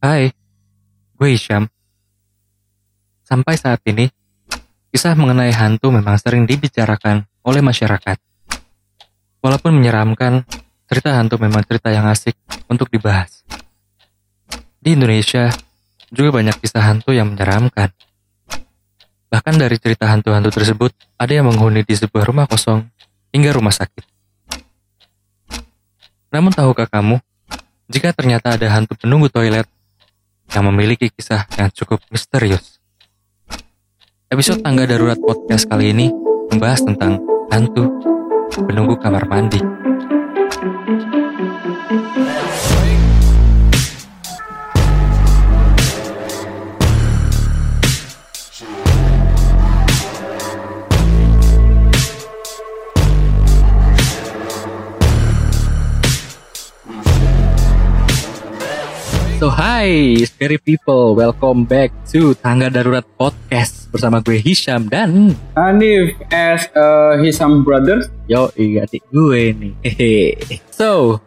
Hai, gue Hisham. Sampai saat ini, kisah mengenai hantu memang sering dibicarakan oleh masyarakat. Walaupun menyeramkan, cerita hantu memang cerita yang asik untuk dibahas. Di Indonesia, juga banyak kisah hantu yang menyeramkan. Bahkan dari cerita hantu-hantu tersebut, ada yang menghuni di sebuah rumah kosong hingga rumah sakit. Namun tahukah kamu, jika ternyata ada hantu penunggu toilet yang memiliki kisah yang cukup misterius? Episode Tangga Darurat Podcast kali ini membahas tentang hantu penunggu kamar mandi. Hi scary people, welcome back to Tangga Darurat Podcast bersama gue Hisham dan Hanif as uh, Hisam Brothers. yo iya adik gue nih. Hehe. So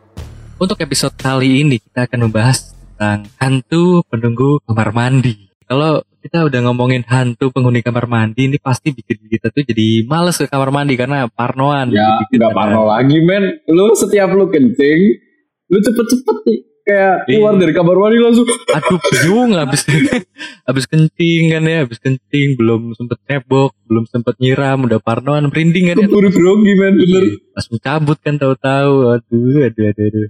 untuk episode kali ini kita akan membahas tentang hantu penunggu kamar mandi. Kalau kita udah ngomongin hantu penghuni kamar mandi ini pasti bikin kita tuh jadi males ke kamar mandi karena parnoan. Ya nggak parno lagi men. Lu setiap lu kencing, lu cepet-cepet nih kayak keluar Iya. dari kamar mandi langsung. Aduh bingung habis habis kencing kan ya habis kencing belum sempet cebok belum sempet nyiram udah parnoan merinding kan ya Keburu grogi men bener. Iya, langsung cabut kan tahu-tahu aduh aduh aduh aduh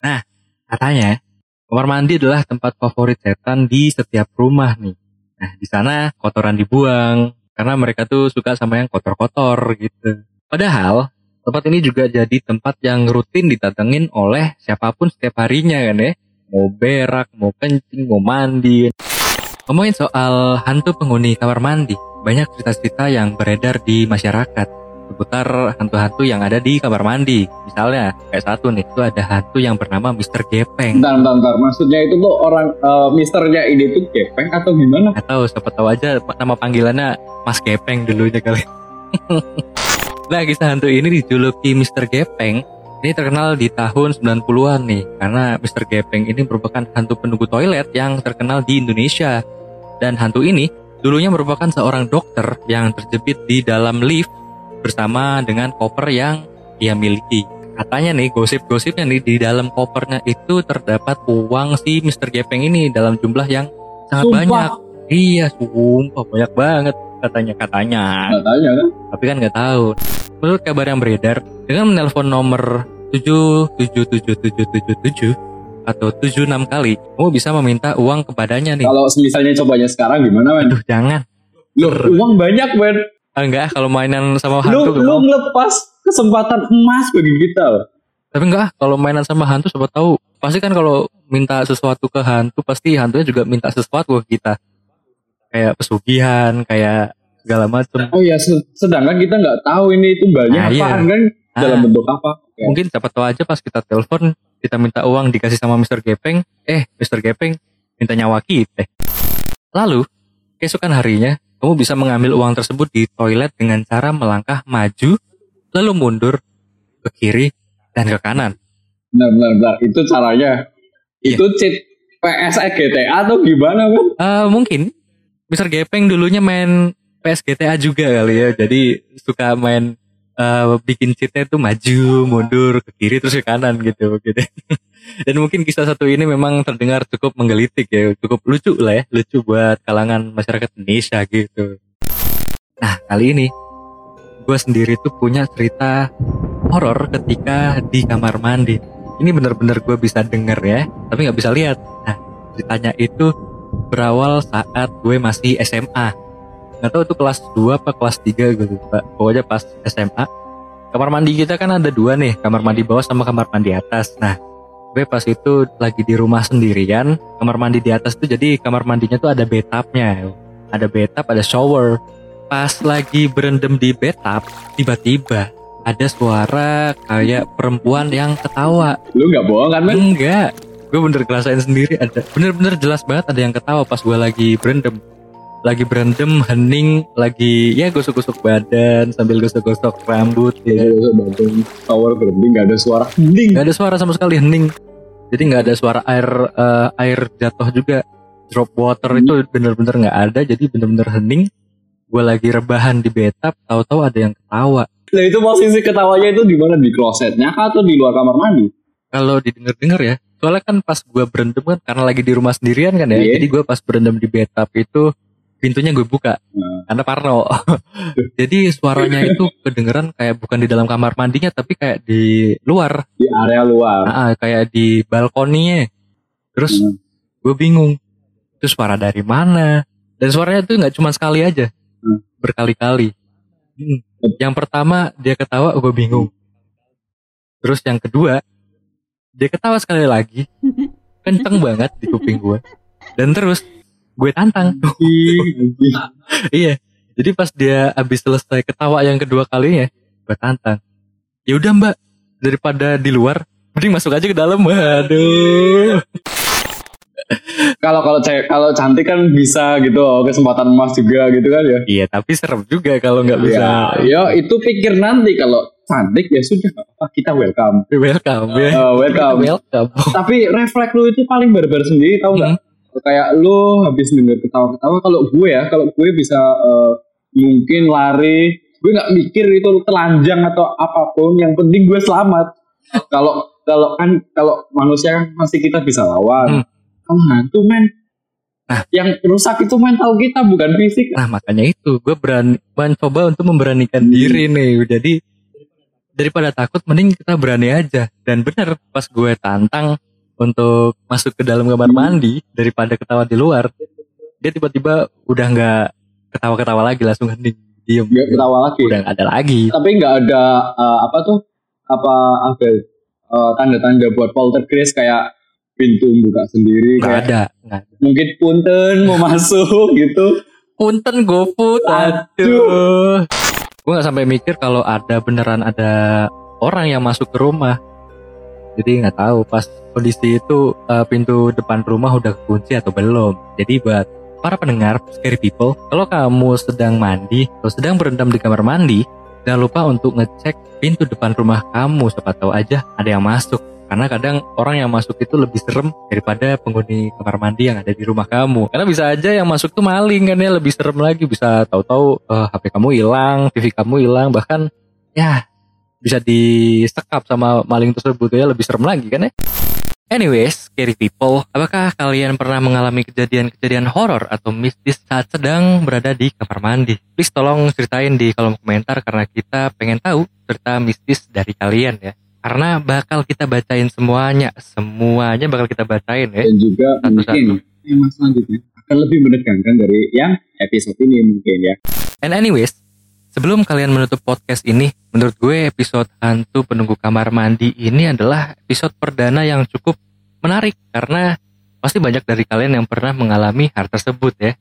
nah katanya kamar mandi adalah tempat favorit setan di setiap rumah nih nah di sana kotoran dibuang karena mereka tuh suka sama yang kotor-kotor gitu padahal tempat ini juga jadi tempat yang rutin didatengin oleh siapa pun setiap harinya kan ya mau berak mau kencing mau mandi ngomongin soal hantu penghuni kamar mandi banyak cerita-cerita yang beredar di masyarakat seputar hantu-hantu yang ada di kamar mandi. Misalnya kayak satu nih, itu ada hantu yang bernama Mr. Gepeng. Bentar, bentar, bentar. Maksudnya itu tuh orang uh, misternya ini tuh gepeng atau gimana? Atau siapa tahu aja nama panggilannya Mas Gepeng dulunya kali. nah, kisah hantu ini dijuluki Mr. Gepeng. Ini terkenal di tahun 90-an nih, karena Mr. Gepeng ini merupakan hantu penunggu toilet yang terkenal di Indonesia. Dan hantu ini dulunya merupakan seorang dokter yang terjepit di dalam lift bersama dengan koper yang dia miliki. Katanya nih gosip-gosipnya nih di dalam kopernya itu terdapat uang si Mr. Gepeng ini dalam jumlah yang sangat Sumpah. banyak. Iya, sumpah banyak banget katanya katanya. Katanya kan. Tapi kan nggak tahu. Menurut kabar yang beredar, dengan menelpon nomor 777777 atau 76 kali, kamu bisa meminta uang kepadanya nih. Kalau misalnya cobanya sekarang gimana men? Aduh, jangan. Loh, uang banyak men. Ah, enggak, kalau mainan sama Lu hantu lu mau. ngelepas kesempatan emas bagi kita loh. Tapi enggak, kalau mainan sama hantu siapa tahu. Pasti kan kalau minta sesuatu ke hantu, pasti hantunya juga minta sesuatu ke kita. Kayak pesugihan, kayak segala macem. Oh ya, se- sedangkan kita nggak tahu ini itu Nah, banyak iya. kan dalam Ah, bentuk apa. Oke. mungkin siapa tahu aja pas kita telepon, kita minta uang dikasih sama Mr. Gepeng, eh Mr. Gepeng minta nyawa kita. Lalu, keesokan harinya, kamu bisa mengambil uang tersebut di toilet dengan cara melangkah maju, lalu mundur ke kiri dan ke kanan. Benar, benar, benar. Itu caranya. Iya. Itu cheat PSE GTA atau gimana kan? Eh, mungkin Mr. Gepeng dulunya main PS GTA juga kali ya. Jadi suka main eh, bikin cheatnya itu maju, mundur ke kiri terus ke kanan gitu gitu. Dan mungkin kisah satu ini memang terdengar cukup menggelitik ya, cukup lucu lah ya, lucu buat kalangan masyarakat Indonesia gitu. Nah kali ini gue sendiri tuh punya cerita horor ketika di kamar mandi. Ini bener-bener gue bisa denger ya, tapi nggak bisa lihat. Nah ceritanya itu berawal saat gue masih SMA. Nggak tahu itu kelas 2 apa kelas 3 gue lupa. Pokoknya pas SMA. Kamar mandi kita kan ada dua nih, kamar mandi bawah sama kamar mandi atas. Nah, gue pas itu lagi di rumah sendirian, kamar mandi di atas tuh jadi kamar mandinya tuh ada bathtubnya. Ada bathtub, ada shower. Pas lagi berendam di bathtub, tiba-tiba ada suara kayak perempuan yang ketawa. Lu nggak bohong kan men? Enggak, gue bener ngerasain sendiri ada bener-bener jelas banget ada yang ketawa pas gue lagi berendam lagi berendam hening lagi ya gosok-gosok badan sambil gosok-gosok rambut Ya, ya bangun tower berhenti nggak ada suara hening. Gak ada suara sama sekali hening Jadi nggak ada suara air eh, air jatuh juga. Drop water Hmm. itu bener-bener nggak ada. Jadi bener-bener hening. Gue lagi rebahan di bathtub, tahu-tahu ada yang ketawa. Nah itu posisi ketawanya itu di mana di klosetnya atau di luar kamar mandi? Kalau didengar-dengar ya, soalnya kan pas gue berendam kan karena lagi di rumah sendirian kan ya. Iya. Jadi gue pas berendam di bathtub itu pintunya gue buka Nah, karena Parno. Jadi suaranya itu kedengeran kayak bukan di dalam kamar mandinya tapi kayak di luar, di area luar. Ah, kayak di balkoninya. Terus Hmm. gue bingung, itu suara dari mana? Dan suaranya tuh nggak cuma sekali aja, Hmm. berkali-kali. Hmm. Yang pertama dia ketawa, gue bingung. Terus yang kedua, dia ketawa sekali lagi, kenceng banget di kuping gue. Dan terus gue tantang. Iya. Jadi pas dia habis selesai ketawa yang kedua kalinya, gue tantang. Ya udah mbak, daripada di luar, mending masuk aja ke dalam. Waduh. Kalau kalau cewek kalau cantik kan bisa gitu oh, kesempatan emas juga gitu kan ya. Iya, tapi serem juga kalau nggak bisa. Ya, ya itu pikir nanti kalau cantik ya sudah kita welcome. Welcome ya. Oh, welcome. Welcome. Tapi refleks lu itu paling barbar sendiri tau nggak? Kayak lu habis denger ketawa-ketawa kalau gue ya, kalau gue bisa eh, mungkin lari, gue nggak mikir itu telanjang atau apa pun, yang penting gue selamat. Kalau kalau kan kalau manusia kan masih kita bisa lawan. Hmm. Kalau hantu men, Nah. yang rusak itu mental kita bukan fisik. Nah makanya itu gue berani mencoba untuk memberanikan Hmm. diri nih. Jadi daripada takut mending kita berani aja. Dan bener pas gue tantang untuk masuk ke dalam kamar mandi daripada ketawa di luar, dia tiba-tiba udah nggak ketawa-ketawa lagi langsung hening diem. Gak ketawa lagi. Udah nggak ada lagi. Tapi nggak ada eh, apa tuh? Apa ada eh, tanda-tanda buat poltergeist kayak pintu buka sendiri Nggak kayak ada. Ada. mungkin punten mau masuk gitu. Punten GoFood. Aduh. Gue nggak sampai mikir kalau ada beneran ada orang yang masuk ke rumah. Jadi nggak tahu pas kondisi itu eh, pintu depan rumah udah kunci atau belum. Jadi buat para pendengar scary people, kalau kamu sedang mandi atau sedang berendam di kamar mandi, jangan lupa untuk ngecek pintu depan rumah kamu. Siapa tahu aja ada yang masuk. Karena kadang orang yang masuk itu lebih serem daripada penghuni kamar mandi yang ada di rumah kamu. Karena bisa aja yang masuk tuh maling kan ya lebih serem lagi. Bisa tahu-tahu eh, HP kamu hilang, TV kamu hilang, bahkan ya bisa disekap sama maling tersebut ya lebih serem lagi kan ya. Anyways, scary people, apakah kalian pernah mengalami kejadian-kejadian horor atau mistis saat sedang berada di kamar mandi? Please tolong ceritain di kolom komentar karena kita pengen tahu cerita mistis dari kalian ya. Karena bakal kita bacain semuanya, semuanya bakal kita bacain ya. Dan juga Satu-satu. mungkin tema selanjutnya akan lebih menegangkan dari yang episode ini mungkin ya. And anyways, sebelum kalian menutup podcast ini, menurut gue episode hantu penunggu kamar mandi ini adalah episode perdana yang cukup menarik karena pasti banyak dari kalian yang pernah mengalami hal tersebut ya.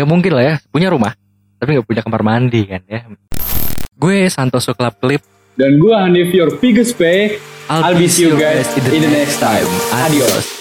Nggak mungkin lah ya, punya rumah, tapi nggak punya kamar mandi kan ya. Gue Santoso Club Clip, Dan gua Hanif your biggest pay. I'll, I'll be see you guys in the next time. Adios.